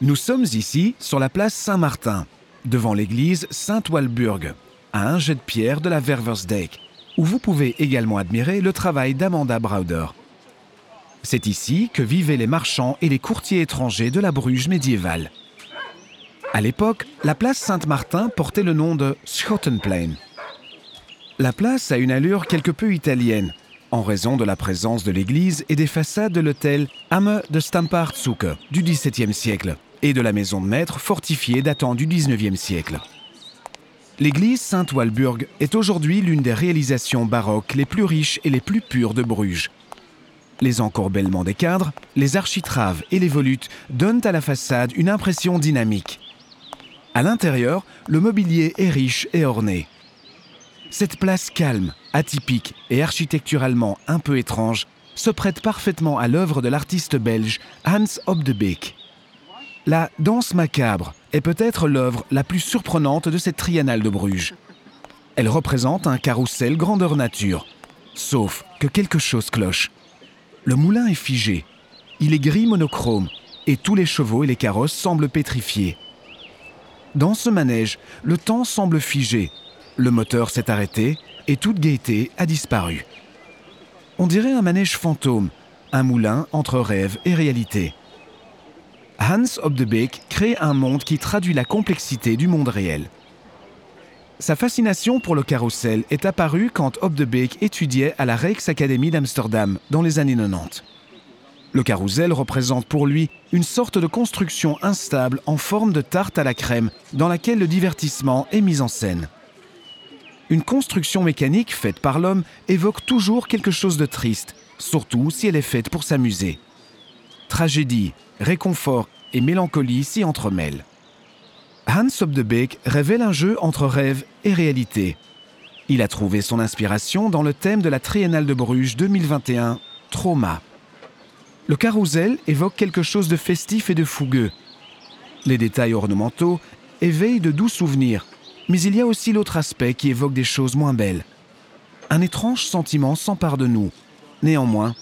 Nous sommes ici sur la place Saint-Martin, devant l'église Saint-Walburg, à un jet de pierre de la Verversdijk, où vous pouvez également admirer le travail d'Amanda Browder. C'est ici que vivaient les marchands et les courtiers étrangers de la Bruges médiévale. À l'époque, la place Saint-Martin portait le nom de Schottenplein. La place a une allure quelque peu italienne, en raison de la présence de l'église et des façades de l'hôtel Hamme de Stampartsuke du XVIIe siècle et de la maison de maître fortifiée datant du XIXe siècle. L'église Saint-Walburg est aujourd'hui l'une des réalisations baroques les plus riches et les plus pures de Bruges. Les encorbellements des cadres, les architraves et les volutes donnent à la façade une impression dynamique. À l'intérieur, le mobilier est riche et orné. Cette place calme, atypique et architecturalement un peu étrange se prête parfaitement à l'œuvre de l'artiste belge Hans Obdebeek. La danse macabre est peut-être l'œuvre la plus surprenante de cette triennale de Bruges. Elle représente un carrousel grandeur nature, sauf que quelque chose cloche. Le moulin est figé, il est gris monochrome et tous les chevaux et les carrosses semblent pétrifiés. Dans ce manège, le temps semble figé, le moteur s'est arrêté et toute gaieté a disparu. On dirait un manège fantôme, un moulin entre rêve et réalité. Hans Obdebeek crée un monde qui traduit la complexité du monde réel. Sa fascination pour le carrousel est apparue quand Obdebeek étudiait à la Rijksacademie d'Amsterdam dans les années 90. Le carrousel représente pour lui une sorte de construction instable en forme de tarte à la crème dans laquelle le divertissement est mis en scène. Une construction mécanique faite par l'homme évoque toujours quelque chose de triste, surtout si elle est faite pour s'amuser. Tragédie, réconfort et mélancolie s'y entremêlent. Hans Obdebeek révèle un jeu entre rêve et réalité. Il a trouvé son inspiration dans le thème de la Triennale de Bruges 2021, Trauma. Le carrousel évoque quelque chose de festif et de fougueux. Les détails ornementaux éveillent de doux souvenirs, mais il y a aussi l'autre aspect qui évoque des choses moins belles. Un étrange sentiment s'empare de nous. Néanmoins,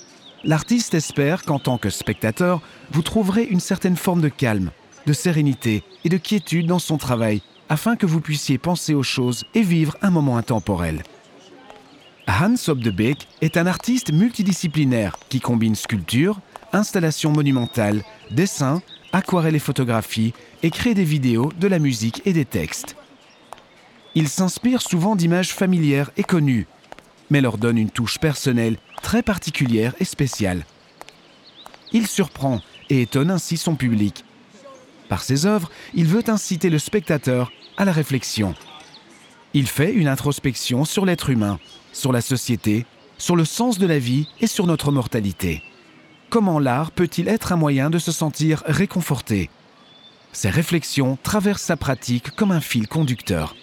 l'artiste espère qu'en tant que spectateur, vous trouverez une certaine forme de calme, de sérénité et de quiétude dans son travail, afin que vous puissiez penser aux choses et vivre un moment intemporel. Hans Obdebeek est un artiste multidisciplinaire qui combine sculpture, installations monumentales, dessins, aquarelles et photographies et crée des vidéos, de la musique et des textes. Il s'inspire souvent d'images familières et connues, mais leur donne une touche personnelle très particulière et spéciale. Il surprend et étonne ainsi son public. Par ses œuvres, il veut inciter le spectateur à la réflexion. Il fait une introspection sur l'être humain, sur la société, sur le sens de la vie et sur notre mortalité comment l'art peut-il être un moyen de se sentir réconforté? Ces réflexions traversent sa pratique comme un fil conducteur.